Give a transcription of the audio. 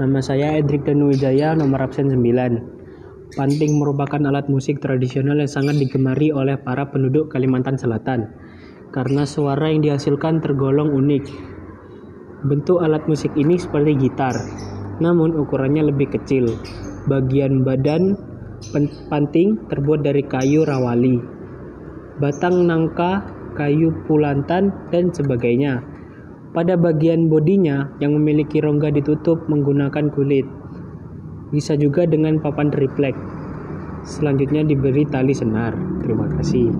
Nama saya Edrik Danuwijaya, nomor absen 9. Panting merupakan alat musik tradisional yang sangat digemari oleh para penduduk Kalimantan Selatan karena suara yang dihasilkan tergolong unik. Bentuk alat musik ini seperti gitar, namun ukurannya lebih kecil. Bagian badan panting terbuat dari kayu rawali, batang nangka, kayu pulantan, dan sebagainya. Pada bagian bodinya yang memiliki rongga ditutup menggunakan kulit. Bisa juga dengan papan triplek. Selanjutnya diberi tali senar. Terima kasih.